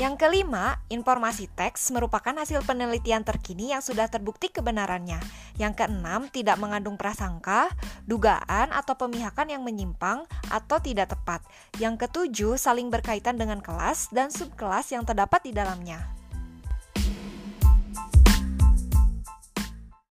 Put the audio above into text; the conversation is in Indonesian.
Yang kelima, informasi teks merupakan hasil penelitian terkini yang sudah terbukti kebenarannya. Yang keenam, tidak mengandung prasangka, dugaan, atau pemihakan yang menyimpang atau tidak tepat. Yang ketujuh, saling berkaitan dengan kelas dan subkelas yang terdapat di dalamnya.